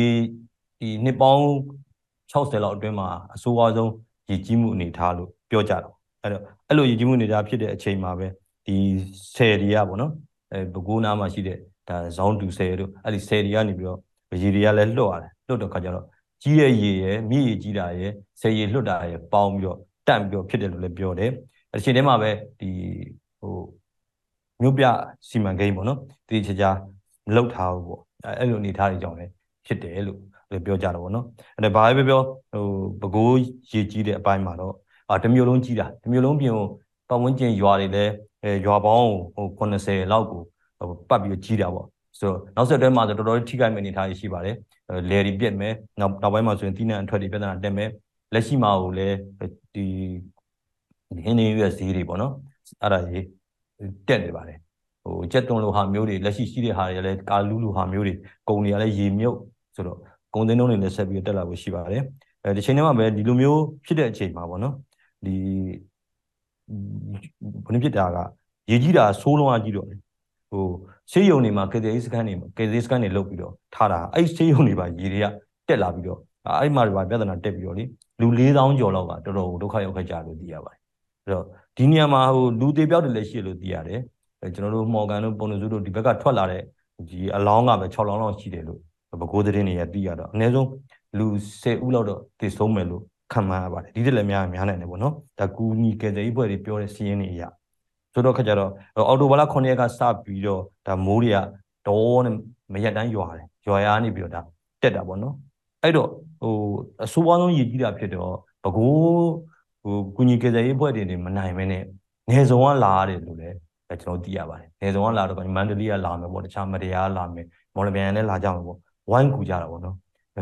ဒီနှစ်ပေါင်း60လောက်အတွင်းမှာအဆိုးအဆုံးရေကြီးမှုအနေထားလို့ပြောကြတော့အဲ့တော့အဲ့လိုရေကြီးမှုအနေထားဖြစ်တဲ့အချိန်မှာပဲဒီဆယ်တွေကပေါ့နော်အဲဘကိုးနားမှာရှိတဲ့ဒါဇောင်းတူဆယ်တို့အဲ့ဒီဆယ်တွေကနေပြီးတော့ရေတွေကလည်းလွတ်ရတယ်လွတ်တော့ခါကျတော့ကြီးရဲ့ရေရဲ့မြည်ရေကြီးတာရဲ့ဆယ်ရေလွတ်တာရဲ့ပေါင်းပြီးတော့တန့်ပြီးတော့ဖြစ်တယ်လို့လည်းပြောတယ်အချိန်ထဲမှာပဲဒီဟို မြို့ပြစီမံကိန်းပေါ့နော်ဒီချာချာလောက်ထားဘူးပေါ့အဲ့လိုအနေထားတွေကြောင့်လည်းဖြစ်တယ်လို့လည်းပြောကြတော့ဗောနော်အဲ့ဒါဘာပဲပြောဟိုပဲခူးရေကြီးတဲ့အပိုင်းမှာတော့အာတစ်မျိုးလုံးကြီးတာတစ်မျိုးလုံးပြင်ပတ်ဝန်းကျင်ရွာတွေလည်းအဲရွာပေါင်းဟို80လောက်ကိုပတ်ပြီးကြီးတာပေါ့ဆိုတော့နောက်ဆက်တွဲမှာဆိုတော်တော်ထိခိုက်မယ့်အနေအထားရှိပါတယ်လယ်တွေပြက်မယ်နောက်နောက်ပိုင်းမှာဆိုရင်တိနံအထွက်တွေပြဿနာတက်မယ်လက်ရှိမှာကိုလည်းဒီဟင်းနေရွက်ဈေးတွေပေါ့နော်အဲ့ဒါကြီး တက်နေပါတယ်ဟိုကြက်သွန်လိုဟာမျိုးတွေလက်ရှိရှိတဲ့ဟာတွေလည်းကာလူးလိုဟာမျိုးတွေကုံတွေကလည်းရေမြုပ်ဆိုတော့ကုံသင်းတုံးတွေလည်းဆက်ပြီးတက်လာဖို့ရှိပါတယ်အဲဒီချိန်ထဲမှာပဲဒီလိုမျိုးဖြစ်တဲ့အချိန်မှာပေါ့နော်ဒီဘယ်နည်းဖြစ်တာကရေကြီးတာဆိုးလုံးအကြီးတော့ဟိုဆေးရုံတွေမှာကေသေးစကန်တွေမှာကေသေးစကန်တွေလုတ်ပြီးတော့ထားတာအဲ့ဆေးရုံတွေပါရေတွေကတက်လာပြီးတော့အဲ့မှာတွေပါပြဿနာတက်ပြီးတော့လေလူ4000ကျော်လောက်ကတော်တော်ဒုက္ခရောက်ခဲ့ကြလို့သိရပါတယ် အဲ့တော့ဒီနေရာမှာဟိုလူသေးပြောက်တွေလည်းရှိလို့သိရတယ်ကျွန်တော်တို့မော်ဂန်တို့ပုံနစုတို့ဒီဘက်ကထွက်လာတဲ့ဒီအလောင်းကပဲ6လောင်းလောက်ရှိတယ်လို့ဘကိုးသတင်းတွေရသိရတော့အနည်းဆုံးလူ10ဦးလောက်တော့တည်ဆုံးမယ်လို့ခံမှန်းရပါတယ်ဒီတက်လည်းများများနိုင်တယ်ပေါ့နော်ဒါကူညီကယ်ဆယ်ရေးဘွဲတွေပြောတဲ့စီးရင်တွေအရဆိုတော့ခါကြတော့အော်တိုဘာလ9ရက်ကစပြီးတော့ဒါမိုးတွေကတော့နဲ့မရက်တန်းရွာတယ်ရွာရနေပြီးတော့ဒါတက်တာပေါ့နော်အဲ့တော့ဟိုအဆိုးအဆုံးရည်ကြီးတာဖြစ်တော့ဘကိုး ဟိုကူညီကယ်ဆယ်ရေးဘွဲတွေနေမနိုင်မနဲ့နေစုံကလာရတယ်လို့လည်းကျွန်တော်သိရပါတယ်နေစုံကလာတော့မန္တလေးကလာမယ်ပေါ့တခြားမတရားလာမယ်မော်လမြိုင်လည်းလာကြမှာပေါ့ဝိုင်းကူကြတာပေါ့နော်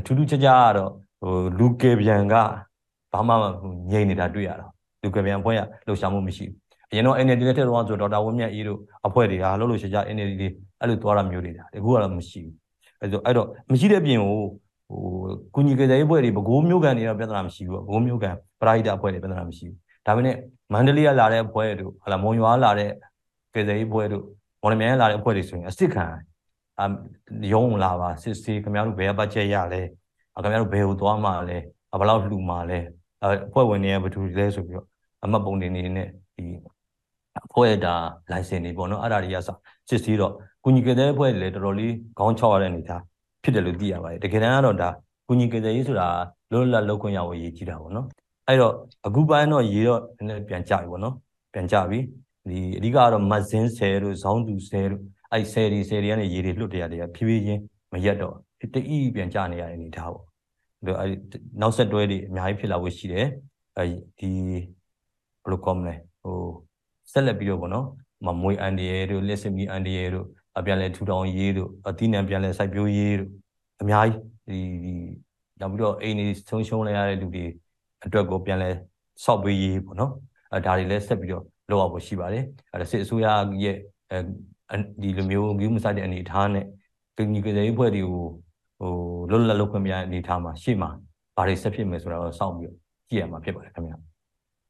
ထူးထူးခြားခြားကတော့ဟိုလူကေပြန်ကဘာမှငြိမ်နေတာတွေ့ရတာလူကေပြန်ဘွဲကလှုပ်ရှားမှုမရှိဘူးအရင်တော့ NLD နဲ့ထည့်တော့ဆိုဒေါက်တာဝင်းမြတ်အေးတို့အဖွဲ့တွေဟာလှုပ်လို့ရှိကြ NLD တွေအဲ့လိုသွားတာမျိုးတွေဒါအခုကတော့မရှိဘူးအဲ့တော့အဲ့တော့မရှိတဲ့ပြင်ကို ဟိုကုညီကေတဲ့အဖွဲ့တွေဘကိုးမျိုးကန်တွေတော့ပြဿနာမရှိဘူးဘကိုးမျိုးကန်ပရာဟိတအဖွဲ့တွေပြဿနာမရှိဘူးဒါပေမဲ့မန္တလေးကလာတဲ့အဖွဲ့တို့ဟလာမွန်ရွာလာတဲ့ကေတဲ့အဖွဲ့တို့မော်လမြိုင်ကလာတဲ့အဖွဲ့တွေဆိုရင်အစ်စ်ခံအရုံးလာပါစစ်စေးခင်ဗျားတို့ဘယ်ဘတ်ဂျက်ရလဲခင်ဗျားတို့ဘယ်ကိုသွားမှာလဲဘယ်လောက်လှူမှာလဲအဖွဲ့ဝင်တွေကဘယ်သူလဲဆိုပြီးတော့အမတ်ပုံတွေနေနဲ့ဒီအဖွဲ့ဒါ license တွေပေါ့နော်အဲ့ဒါတွေကစစစ်စီးတော့ကုညီကတဲ့အဖွဲ့တွေလည်းတော်တော်လေးခေါင်းချောက်ရတဲ့အနေထား ဖြစ်တယ်လို့သိရပါတယ်တကယ်တမ်းကတော့ဒါကုညီကတဲ့ရေးဆိုတာလောလတ်လောက်ခွင့်ရဖို့ရည်ကြီးတာပေါ့နော်အဲ့တော့အခုပိုင်းတော့ရေတော့နည်းနည်းပြန်ကြပြီပေါ့နော်ပြန်ကြပြီဒီအဓိကကတော့မတ်ဇင်းဆယ်တို့ဇောင်းသူဆယ်တို့အဲ့ဆယ်ဒီဆယ်တွေကနေရေတွေလွတ်တရားတွေကဖြည်းဖြည်းချင်းမရက်တော့တအိပြန်ကြနေရတဲ့အနေထားပေါ့အဲ့နောက်ဆက်တွဲတွေအများကြီးဖြစ်လာဖို့ရှိတယ်အဲဒီဘယ်လိုကောမလဲဟိုဆက်လက်ပြီးတော့ပေါ့နော်မမွေးအန်ဒီရဲတို့လက်စမီအန်ဒီရဲတို့အ ပြန်လဲထူထောင်ရေးတို့အတိနံပြန်လဲစိုက်ပျိုးရေးတို့အများကြီးဒီနောက်ပြီးတော့အိမ်တွေဆုံးရှုံးလိုက်ရတဲ့လူတွေအတွက်ကိုပြန်လဲဆောက်ပေးရေးပေါ့နော်အဲဒါတွေလည်းဆက်ပြီးတော့လုပ်အောင်ရှိပါတယ်အဲစစ်အစိုးရရဲ့ဒီလိုမျိုးဂိူးမဆိုင်တဲ့အနေအထားနဲ့ကညီကလေးဖွဲ့တွေကိုဟိုလွတ်လပ်လုပ်ခွင့်မရတဲ့အနေအထားမှာရှေ့မှာဘာတွေဆက်ဖြစ်မယ်ဆိုတာတော့စောင့်ပြီးကြည့်ရမှာဖြစ်ပါတယ်ခင်ဗျာ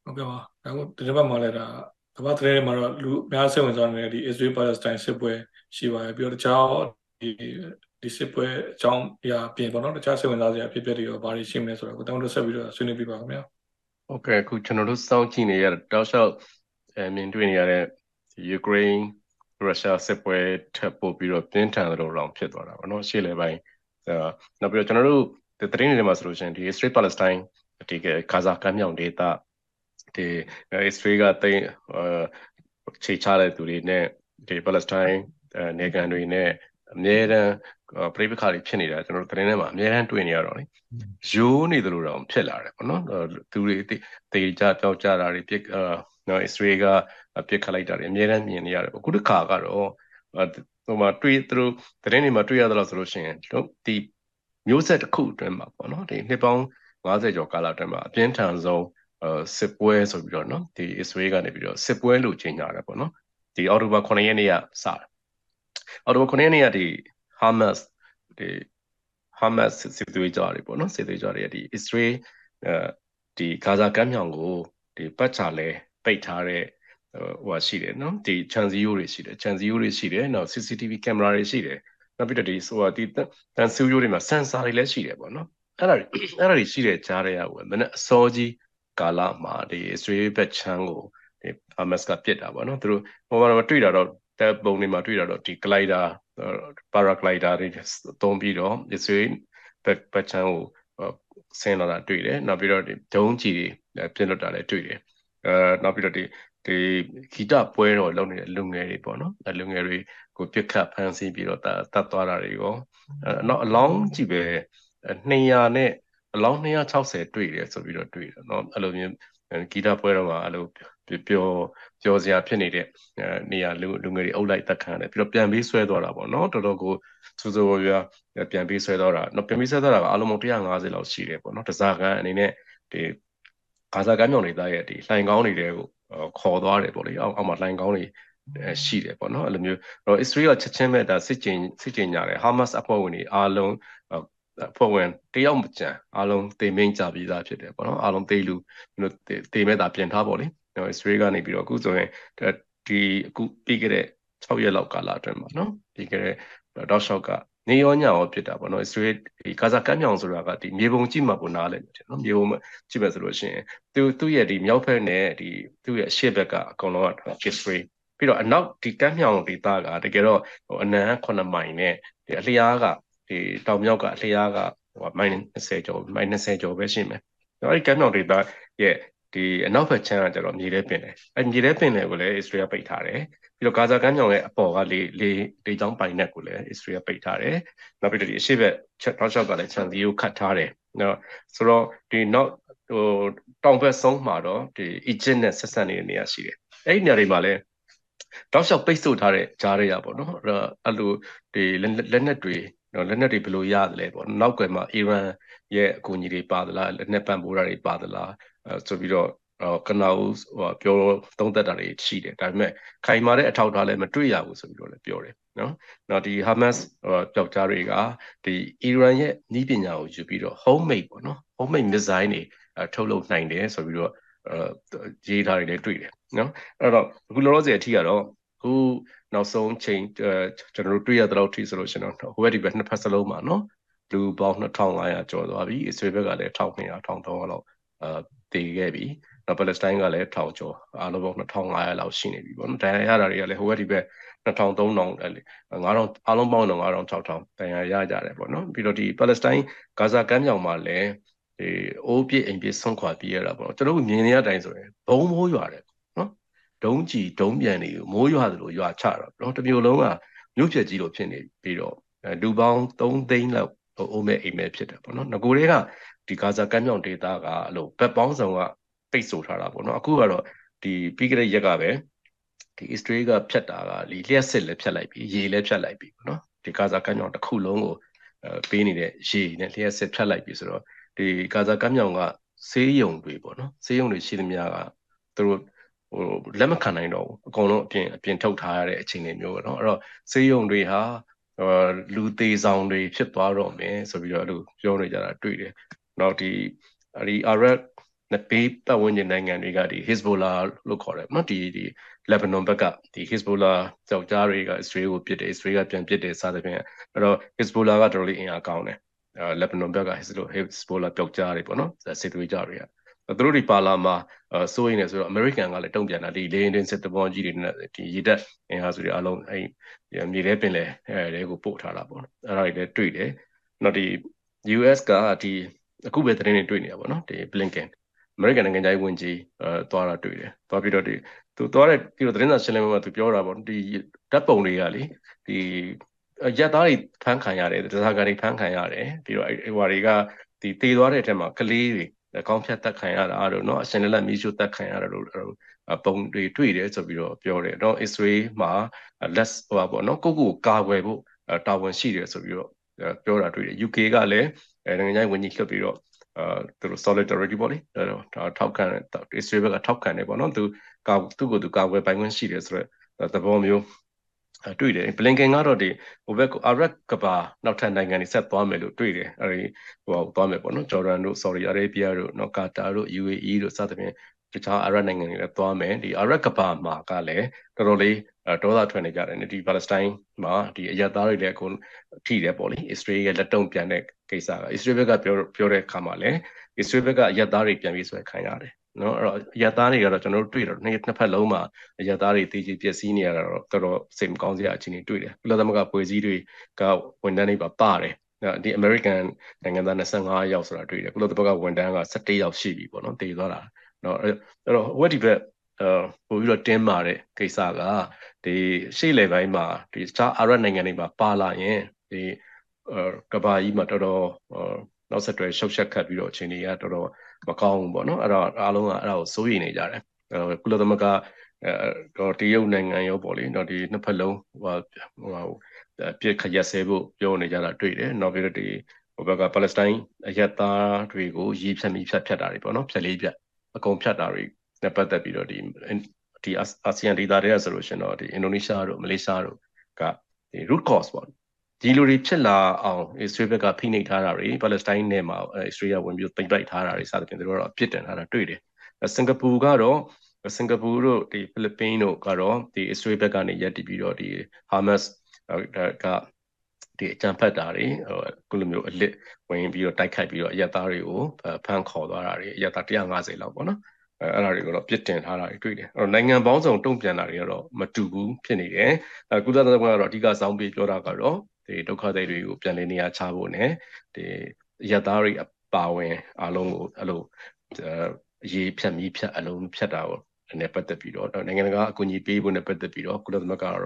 ဟုတ်ကဲ့ပါအခုဒီတစ်ပတ်မှာလည်းဒါ ကမ္ဘာသတင်းတွေမှာတော့လူအများစိတ်ဝင်စားနေတဲ့ဒီ Israel Palestine စစ်ပွဲရှိပါတယ်ပြီးတော့တခြားဒီဒီစစ်ပွဲအကြောင်းအရာပြင်ပေါ့နော်တခြားစိတ်ဝင်စားစရာဖြစ်ဖြစ်တွေရောဘာတွေရှိမလဲဆိုတော့ကိုတောင်းတို့ဆက်ပြီးတော့ဆွေးနွေးပြပါခင်ဗျာဟုတ်ကဲ့အခုကျွန်တော်တို့စောင့်ကြည့်နေရတဲ့တောက်လျှောက်အမြင်တွေ့နေရတဲ့ယူကရိန်းရုရှားစစ်ပွဲထပ်ပို့ပြီးတော့ပြင်းထန်သလိုလောင်ဖြစ်သွားတာပေါ့နော်ရှေ့လေပိုင်းအဲနောက်ပြီးတော့ကျွန်တော်တို့ဒီသတင်းတွေမှာဆိုလို့ရှိရင်ဒီ Israel Palestine ဒီကဂါဇာကမ်းမြောင်ဒေသ ဒီ Israel ကတိတ်ခြေချတဲ့သူတွေနဲ့ဒီ Palestine နေကန်တွေနဲ့အမြဲတမ်းပြိပခါတွေဖြစ်နေတာကျွန်တော်တို့သတင်းထဲမှာအများအားတွေ့နေရတော့လေရိုးနေသလိုတော့ဖြစ်လာတယ်ပေါ့နော်သူတွေတေကြပြောက်ကြတာတွေပြစ်နော် Israel ကပြစ်ခတ်လိုက်တာတွေအများအားမြင်နေရတယ်အခုတစ်ခါကတော့ဟိုမှာတွေ့သူတို့သတင်းတွေမှာတွေ့ရသလားဆိုလို့ရှိရင်ဒီမျိုးဆက်တစ်ခုအတွင်းမှာပေါ့နော်ဒီနှစ်ပေါင်း50ကျော်ကာလအတွင်းမှာအပြင်းထန်ဆုံး စစ်ပွဲဆိုပြီးတော့နော်ဒီ Israel ကနေပြီးတော့စစ်ပွဲလို့ချိန်ကြတယ်ပေါ့နော်ဒီအော်တိုဘာ9ရက်နေ့ကစတယ်အော်တိုဘာ9ရက်နေ့ကဒီ Hamas ဒီ Hamas စစ်သွေးကြတွေပေါ့နော်စစ်သွေးကြတွေဒီ Israel အဲဒီဂါဇာကမ်းမြောင်ကိုဒီပတ်ချလဲပိတ်ထားတဲ့ဟိုရှိတယ်နော်ဒီခြံစည်းရိုးတွေရှိတယ်ခြံစည်းရိုးတွေရှိတယ်နောက် CCTV ကင်မရာတွေရှိတယ်နောက်ပြီးတော့ဒီဆိုတော့ဒီတန်ဆူရိုးတွေမှာဆန်ဆာတွေလည်းရှိတယ်ပေါ့နော်အဲ့ဒါအဲ့ဒါတွေရှိတဲ့ကြားတဲ့ဟိုမနေ့အစောကြီး ကာလမှာဒီ Israel ဘက်ချမ်းကိုဒီ Hamas ကပြစ်တာပေါ့နော်သူတို့ဟိုမှာတွေ့တာတော့တပ်ပုံတွေမှာတွေ့တာတော့ဒီ glider paraglider တွေသုံးပြီးတော့ Israel ဘက်ဘက်ချမ်းကိုဆင်းလာတာတွေ့တယ်နောက်ပြီးတော့ဒီဒုံးကြီးတွေပြစ်လွတ်တာလည်းတွေ့တယ်အဲနောက်ပြီးတော့ဒီဒီဂီတပွဲတော်လုပ်နေတဲ့လူငယ်တွေပေါ့နော်အဲလူငယ်တွေကိုပြစ်ခတ်ဖမ်းဆီးပြီးတော့တတ်သွားတာတွေရောအဲနောက်အလောင်းကြည့်ပဲ200နဲ့ အလောင်း260တွေ့တယ်ဆိုပြီးတော့တွေ့တယ်เนาะအဲ့လိုမျိုးဂီတပွဲတော်မှာအဲ့လိုပျော်ပျော်စရာဖြစ်နေတဲ့နေရာလူလူငယ်တွေအုပ်လိုက်တက်ခံတယ်ပြီးတော့ပြန်ပြီးဆွဲသွားတာပေါ့နော်တော်တော်ကိုစူးစူးဝရွာပြန်ပြီးဆွဲသွားတာနော်ပြန်ပြီးဆွဲသွားတာကအလုံးပေါင်း150လောက်ရှိတယ်ပေါ့နော်တစားကန်အနေနဲ့ဒီဂါဇာကမ်းမြောင်ဒေသရဲ့ဒီလှိုင်ကောင်းတွေကိုခေါ်သွားတယ်ပေါ့လေအောက်အောက်မှာလှိုင်ကောင်းတွေရှိတယ်ပေါ့နော်အဲ့လိုမျိုးတော့ Israel ချက်ချင်းပဲဒါစစ်ကျင်စစ်ကျင်ကြတယ် Hamas အဖွဲ့ဝင်တွေအားလုံး ဖွဲ့ဝင်တယောက်မကြံအားလုံးတေမင်းကြပြီးသားဖြစ်တယ်ပေါ့နော်အားလုံးတေးလူတို့တေမဲ့တာပြင်ထားပေါ့လေနော် Israel ကနေပြီးတော့အခုဆိုရင်ဒီအခုပြီးခဲ့တဲ့6ရက်လောက်ကာလအတွင်းမှာနော်ပြီးခဲ့တဲ့တောက်လျှောက်ကနေရောညရောဖြစ်တာပေါ့နော် Israel ဒီဂါဇာကမ်းမြောင်ဆိုတာကဒီမြေပုံကြည့်မှပုံနားလဲတယ်နော်မြေပုံကြည့်မယ်ဆိုလို့ရှိရင်သူသူ့ရဲ့ဒီမြောက်ဘက်နဲ့ဒီသူ့ရဲ့အရှေ့ဘက်ကအကုန်လုံးက Israel ပြီးတော့အနောက်ဒီကမ်းမြောင်ဒေသကတကယ်တော့ဟိုအနံ9မိုင်နဲ့ဒီအလျားက ဒီတောင်မြောက်ကအလျားကဟိုမိုင်20 ကျော်မိုင်20 ကျော်ပဲရှိမယ်အဲ့ဒီကမ်းမြောင်ဒေသရဲ့ဒီအနောက်ဘက်ချမ်းကကျတော့မြေထဲပင်တယ်အဲ့မြေထဲပင်တယ်ကိုလည်း Israel ပိတ်ထားတယ်ပြီးတော့ဂါဇာကမ်းမြောင်ရဲ့အပေါ်ကလေလေလေချောင်းပိုင်နက်ကိုလည်း Israel ပိတ်ထားတယ်နောက်ပြီးတော့ဒီအရှိဘက်ချက်တောက်လျှောက်ကလည်းခြံစည်းကိုခတ်ထားတယ်နော်ဆိုတော့ဒီနောက်ဟိုတောင်ဘက်ဆုံးမှာတော့ဒီ Egypt နဲ့ဆက်ဆက်နေတဲ့နေရာရှိတယ်အဲ့ဒီနေရာတွေမှာလည်းတောက်လျှောက်ပိတ်ဆို့ထားတဲ့ကြားရရပေါ့နော်အဲ့လိုဒီလက်နက်တွေ နော်လက်နက်တွေဘယ်လိုရတယ်လဲပေါ့နောက်ကွယ်မှာအီရန်ရဲ့အကူအညီတွေပါသလားလက်နက်ပံ့ပိုးတာတွေပါသလားအဲဆိုပြီးတော့ကနာဦးဟိုပြောသုံးသက်တာတွေရှိတယ်ဒါပေမဲ့ခိုင်မာတဲ့အထောက်အထားလည်းမတွေ့ရဘူးဆိုပြီးတော့လည်းပြောတယ်နော်နောက်ဒီ Hamas ပျောက်ကြားတွေကဒီအီရန်ရဲ့နည်းပညာကိုယူပြီးတော့ homemade ပေါ့နော် homemade missile တွေထုတ်လုပ်နိုင်တယ်ဆိုပြီးတော့အဲရေးထားတွေလည်းတွေ့တယ်နော်အဲ့တော့အခုလောလောဆယ်အထိကတော့အခု နောက်ဆုံးချိန်ကျွန်တော်တို့တွေ့ရတဲ့လောက်ထိဆိုလို့ရှင်တော့ဟိုဘက်ဒီဘက်နှစ်ဖက်စလုံးမှာနော်လူပေါင်း2500ကျော်သွားပြီအစ္စရေးဘက်ကလည်း1200 1300လောက်အာတည်ခဲ့ပြီနောက်ပါလက်စတိုင်းကလည်း1000ကျော်အားလုံးပေါင်း2500လောက်ရှိနေပြီပေါ့နော်ဒဏ်ရာရတာတွေကလည်းဟိုဘက်ဒီဘက်2000 3000အဲ့လေ9000အားလုံးပေါင်းတော့9000 6000ဒဏ်ရာရကြတယ်ပေါ့နော်ပြီးတော့ဒီပါလက်စတိုင်းဂါဇာကမ်းမြောင်မှာလည်းဒီအိုးပြစ်အိမ်ပြစ်ဆုံးခွာပြေးရတာပေါ့နော်ကျွန်တော်တို့မြင်နေရတဲ့အတိုင်းဆိုရင်ဘုံမိုးရွာတယ် ဒုံးကြီးဒုံးပြန်တွေကိုမိုးရွာသလိုရွာချတာနော်တမျိုးလုံးကမြို့ပြက်ကြီးလိုဖြစ်နေပြီးတော့လူပေါင်း3သိန်းလောက်အိုးမဲ့အိမ်မဲ့ဖြစ်တယ်ပေါ့နော်ငကိုတွေကဒီဂါဇာကမ်းမြောင်ဒေသကအလို့ဘက်ပေါင်းဆောင်ကပိတ်ဆို့ထားတာပေါ့နော်အခုကတော့ဒီပြီးကြတဲ့ရက်ကပဲဒီ Israel ကဖြတ်တာကလီလျှက်စစ်လည်းဖြတ်လိုက်ပြီရေလည်းဖြတ်လိုက်ပြီပေါ့နော်ဒီဂါဇာကမ်းမြောင်တစ်ခုလုံးကိုပေးနေတဲ့ရေနဲ့လျှက်စစ်ဖြတ်လိုက်ပြီဆိုတော့ဒီဂါဇာကမ်းမြောင်ကဆေးရုံတွေပေါ့နော်ဆေးရုံတွေရှိသမျှကသူတို့ ဟိုလက်မခံနိုင်တော့ဘူးအကုန်လုံးအပြင်အပြင်ထုတ်ထားရတဲ့အခြေအနေမျိုးပေါ့နော်အဲ့တော့စေယုံတွေဟာလူသေးဆောင်တွေဖြစ်သွားတော့မယ်ဆိုပြီးတော့အဲ့လိုပြောနေကြတာတွေ့တယ်နောက်ဒီအဲ့ဒီ Arab နဲ့ဘေးပတ်ဝန်းကျင်နိုင်ငံတွေကဒီ Hezbollah လို့ခေါ်တယ်နော်ဒီဒီ Lebanon ဘက်ကဒီ Hezbollah ကြောက်ကြားတွေက Israel ကိုပြစ်တယ် Israel ကပြန်ပြစ်တယ်စသဖြင့်အဲ့တော့ Hezbollah ကတော်တော်လေးအင်အားကောင်းတယ်အဲ Lebanon ဘက်က Hezbollah ပျောက်ကြားတွေပေါ့နော်စစ်သွေးကြတွေက သူတို့ဒီပါလာမှာစိုးရင်လည်းဆိုတော့ American ကလည်းတုံ့ပြန်တာဒီ Lenin စစ်တဘောကြီးတွေနဲ့ဒီရေတပ်အင်အားစုတွေအလုံးအဲမြေထဲပင်လေအဲတွေကိုပို့ထားတာပေါ့နော်အဲ့ဒါတွေလည်းတွေ့တယ်နောက်ဒီ US ကဒီအခုပဲသတင်းတွေတွေ့နေတာပေါ့နော်ဒီ Blinken American နိုင်ငံသားဝန်ကြီးအဲသွားတာတွေ့တယ်သွားပြီးတော့ဒီသူသွားတဲ့ပြီးတော့သတင်းစာရှင်းလင်းပွဲမှာသူပြောတာပေါ့ဒီဓာတ်ပုံတွေကလေဒီရက်သားတွေဖမ်းခံရတယ်တစားကတွေဖမ်းခံရတယ်ပြီးတော့အဲဟိုတွေကဒီတည်သွားတဲ့အထက်မှာကလေးတွေ ကောင်းဖြတ်တက်ခံရတာတို့เนาะအရှင်လက်လက်မီးရှို့တက်ခံရတာတို့ ပုံတွေတွေ့တယ်ဆိုပြီးတော့ပြောတယ်เนาะ Israel မှာ less ဟိုပါပေါ့เนาะကိုကိုကာကွယ်ဖို့တာဝန်ရှိတယ်ဆိုပြီးတော့ပြောတာတွေ့တယ် UK ကလည်းနိုင်ငံခြားဝန်ကြီးလွှတ်ပြီးတော့အာသူတို့ solidarity ပေါ့လေဒါထောက်ခံ Israel ကထောက်ခံတယ်ပေါ့နော်သူကာသူ့ကိုသူကာကွယ်ပိုင်ခွင့်ရှိတယ်ဆိုတော့သဘောမျိုး တွေ့တယ်ဘလင်ကန်ကတော့ဒီဟိုဘက်အာရက်ကဘာနောက်ထပ်နိုင်ငံတွေဆက်သွားမယ်လို့တွေ့တယ်အဲဒီဟိုသွားမယ်ပေါ့နော်ဂျော်ဒန်တို့ဆော်ဒီအာရေဗျတို့နော်ကာတာတို့ UAE တို့စသဖြင့်တခြားအာရပ်နိုင်ငံတွေလည်းသွားမယ်ဒီအာရက်ကဘာမှာကလည်းတော်တော်လေးဒေါသထွက်နေကြတယ်ဒီပါလက်စတိုင်းမှာဒီအရသားတွေလည်းအခုထိတယ်ပေါ့လေအစ္စရေးရဲ့လက်တုံ့ပြန်တဲ့ကိစ္စကအစ္စရေးဘက်ကပြောပြောတဲ့အခါမှာလည်းအစ္စရေးဘက်ကအရသားတွေပြန်ပြီးဆွဲခိုင်းရတယ် နော်အဲ့တော့ရသားတွေကတော့ကျွန်တော်တို့တွေ့တော့နှစ်နှစ်ဖက်လုံးမှာရသားတွေတည်ကြည်ပျက်စီးနေရတာတော့တော်တော်စိတ်မကောင်းစရာအခြေအနေတွေ့တယ်ကုလသမဂ္ဂဖွဲ့စည်းတွေကဝန်ထမ်းတွေပါပါတယ်ဒီ American နိုင်ငံသား25ယောက်ဆိုတာတွေ့တယ်ကုလသမဂ္ဂဝန်ထမ်းက17ယောက်ရှိပြီပေါ့နော်တည်သွားတာနော်အဲ့တော့ဝက်ဒီဘက်အာပို့ပြီးတော့တင်းမာတဲ့ကိစ္စကဒီရှေ့လေပိုင်းမှာဒီတခြားအာရပ်နိုင်ငံတွေမှာပါလာရင်ဒီကဘာကြီးမှာတော်တော်နောက်ဆက်တွဲရှုပ်ရှက်ခတ်ပြီးတော့အခြေအနေကတော်တော် မကောင်းဘူးပေါ့နော်အဲ့တော့အားလုံးကအဲ့ဒါကိုစိုးရိမ်နေကြတယ်အဲကုလသမဂ္ဂအဲတော့တရုတ်နိုင်ငံရောပေါ့လေတော့ဒီနှစ်ဖက်လုံးဟိုဟိုပြစ်ခရက်ဆဲဖို့ပြောနေကြတာတွေ့တယ်နောက်ပြီးတော့ဒီဟိုဘက်ကပါလက်စတိုင်းအရက်သားတွေကိုရည်ဖြတ်မိဖြတ်ဖြတ်တာတွေပေါ့နော်ဖြတ်လေးဖြတ်အကုန်ဖြတ်တာတွေနဲ့ပတ်သက်ပြီးတော့ဒီဒီအာဆီယံဒေသတွေကဆိုလို့ရှင်တော့ဒီအင်ဒိုနီးရှားတို့မလေးရှားတို့ကဒီ root cause ပေါ့ ဒီလိုတွေဖြစ်လာအောင်အစ္စရေးဘက်ကဖိနှိပ်ထားတာတွေပါလက်စတိုင်းနယ်မှာအစ္စရေးကဝင်ပြီးတိမ့်ပိုက်ထားတာတွေစသဖြင့်တို့ကတော့အပြစ်တင်ထားတာတွေ့တယ်စင်ကာပူကတော့စင်ကာပူတို့ဒီဖိလစ်ပိန်းတို့ကတော့ဒီအစ္စရေးဘက်ကနေရပ်တည်ပြီးတော့ဒီဟာမတ်ကဒီအကြံဖက်တာတွေဟိုကုလိုမျိုးအလစ်ဝင်ပြီးတော့တိုက်ခိုက်ပြီးတော့အရက်သားတွေကိုဖမ်းခေါ်သွားတာတွေအရက်သား150လောက်ပေါ့နော်အဲအဲ့ဒါတွေကိုတော့ပြစ်တင်ထားတာတွေတွေ့တယ်အဲ့တော့နိုင်ငံပေါင်းစုံတုံ့ပြန်တာတွေကတော့မတူဘူးဖြစ်နေတယ်အဲကုသသမဂ္ဂကတော့အဓိကစောင်းပေးပြောတာကတော့ ဒီဒုက္ခသည်တွေကိုပြန်လည်နေရာချဖို့ ਨੇ ဒီရသားတွေအပါဝင်အလုံးကိုအဲ့လိုရေးဖြတ်မီးဖြတ်အလုံးဖြတ်တာကိုနဲ့ပတ်သက်ပြီးတော့နိုင်ငံတကာအကူအညီပေးဖို့နဲ့ပတ်သက်ပြီးတော့ကုလသမဂ္ဂကတော့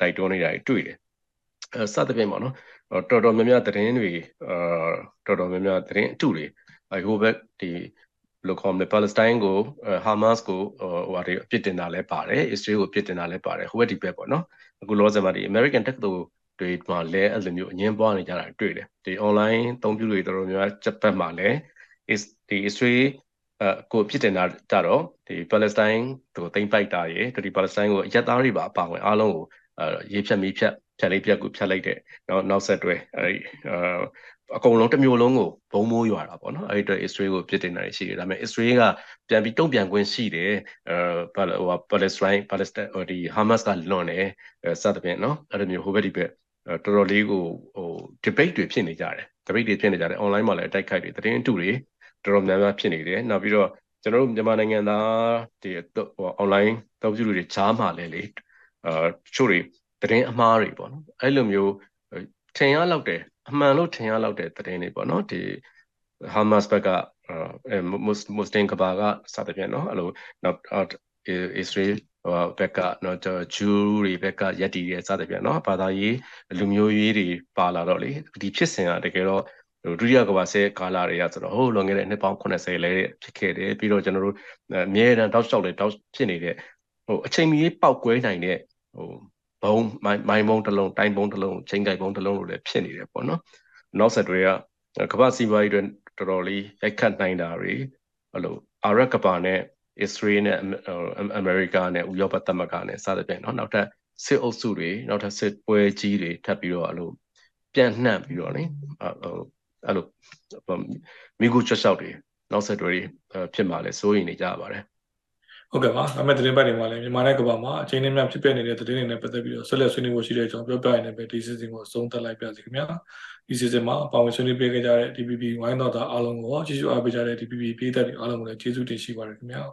တိုက်တွန်းနေတာတွေ့တယ်အဲစသဖြင့်ပေါ့နော်တော်တော်များများသတင်းတွေအာတော်တော်များများသတင်းအတုတွေဟိုဘက်ဒီလို့ခေါ်မယ်ပါလက်စတိုင်းကိုဟာမတ်စ်ကိုဟိုဟာတွေအပြစ်တင်တာလည်းပါတယ်အစ္စရေးကိုအပြစ်တင်တာလည်းပါတယ်ဟိုဘက်ဒီဘက်ပေါ့နော်အခုလောဆယ်မှာဒီ American တက္ကသိုလ် တွေမှာလည်းအဲ့လိုမျိုးအငင်းပွားနေကြတာတွေ့တယ်ဒီ online သုံးပြုတွေတော်တော်များများဂျပန်မှာလည်းဒီ Israel အကိုဖြစ်တင်တာကြတော့ဒီ Palestine ကိုသိမ်းပိုက်တာရယ်ဒီ Palestine ကိုအရက်သားတွေပါအပါဝင်အားလုံးကိုရေးဖြတ်မီးဖြတ်ဖြတ်လေးဖြတ်ကိုဖြတ်လိုက်တဲ့နောက်နောက်ဆက်တွဲအဲဒီအကုန်လုံးတစ်မျိုးလုံးကိုဘုံမိုးရွာတာပေါ့နော်အဲ့ဒီအတွက် Israel ကိုပြစ်တင်တာရှိတယ်ဒါပေမဲ့ Israel ကပြန်ပြီးတုံ့ပြန်ခွင့်ရှိတယ်အဲဟို Palestine Palestine ဒီ Hamas ကလွန်တယ်စသဖြင့်နော်အဲ့လိုမျိုးဟိုဘက်ဒီဘက် တော်တော်လေးကိုဟို debate တွေဖြစ်နေကြတယ် debate တွေဖြစ်နေကြတယ် online မှာလည်းအတိုက်ခိုက်တွေသတင်းအတုတွေတော်တော်များများဖြစ်နေတယ်နောက်ပြီးတော့ကျွန်တော်တို့မြန်မာနိုင်ငံသားဒီဟို online တောက်ကျူတွေချားမှလည်းလေအာချို့တွေသတင်းအမှားတွေပေါ့နော်အဲ့လိုမျိုးထင်ရလောက်တယ်အမှန်လို့ထင်ရလောက်တဲ့သတင်းတွေပေါ့နော်ဒီ Hamas ဘက်ကအဲမွတ်စလင်ကဘာကစသဖြင့်နော်အဲ့လိုနောက် Israel ဟိုဘက်ကနော်ဂျူးတွေဘက်ကရက်တီတဲ့စသဖြင့်နော်ဘာသာရေးလူမျိုးရေးတွေပါလာတော့လေဒီဖြစ်စဉ်ကတကယ်တော့ဒုတိယကမ္ဘာစစ်ကာလတွေကဆိုတော့ဟိုလွန်ခဲ့တဲ့နှစ်ပေါင်း80လဲဖြစ်ခဲ့တယ်ပြီးတော့ကျွန်တော်တို့အမြဲတမ်းတောက်လျှောက်လေတောက်ဖြစ်နေတဲ့ဟိုအချိန်မီပောက်ကွဲနိုင်တဲ့ဟိုဘုံမိုင်းဘုံတစ်လုံးတိုင်းဘုံတစ်လုံးချိန်ကြိုက်ဘုံတစ်လုံးလိုလည်းဖြစ်နေတယ်ပေါ့နော်နောက်ဆက်တွဲကကမ္ဘာစီးပွားရေးတွေတော်တော်လေးရိုက်ခတ်နိုင်တာတွေအဲ့လိုအာရက်ကဘာနဲ့ Israel နဲ့အမေရိကနဲ့ဥရောပသမဂ္ဂနဲ့စသဖြင့်เนาะနောက်ထပ်စစ်အုပ်စုတွေနောက်ထပ်စစ်ပွဲကြီးတွေထပ်ပြီးတော့အဲ့လိုပြန်နှံ့ပြီးတော့လေအဲ့လိုမိကူချက်လျှောက်တွေနောက်ဆက်တွဲတွေဖြစ်မှာလဲစိုးရိမ်နေကြပါတယ်ဟုတ်ကဲ့ပါအမေသတင်းပတ်တွေမှာလည်းမြန်မာနိုင်ငံကဘာမှာအချိန်နဲ့များဖြစ်ပျက်နေတဲ့သတင်းတွေနဲ့ပတ်သက်ပြီးတော့ဆက်လက်ဆွေးနွေးဖို့ရှိတဲ့အကြောင်းပြောပြရရင်ပဲဒီ season ကိုအဆုံးသတ်လိုက်ပါစီခင်ဗျာဒီ season မှာပါဝင်ဆွေးနွေးပေးခဲ့ကြတဲ့ DPP ဝိုင်းတော်သားအားလုံးကိုကျေးဇူးအားပေးကြတဲ့ DPP ပြည်သက်တွေအားလုံးကိုလည်းကျေးဇူးတင်ရှိပါတယ်ခင်ဗျာ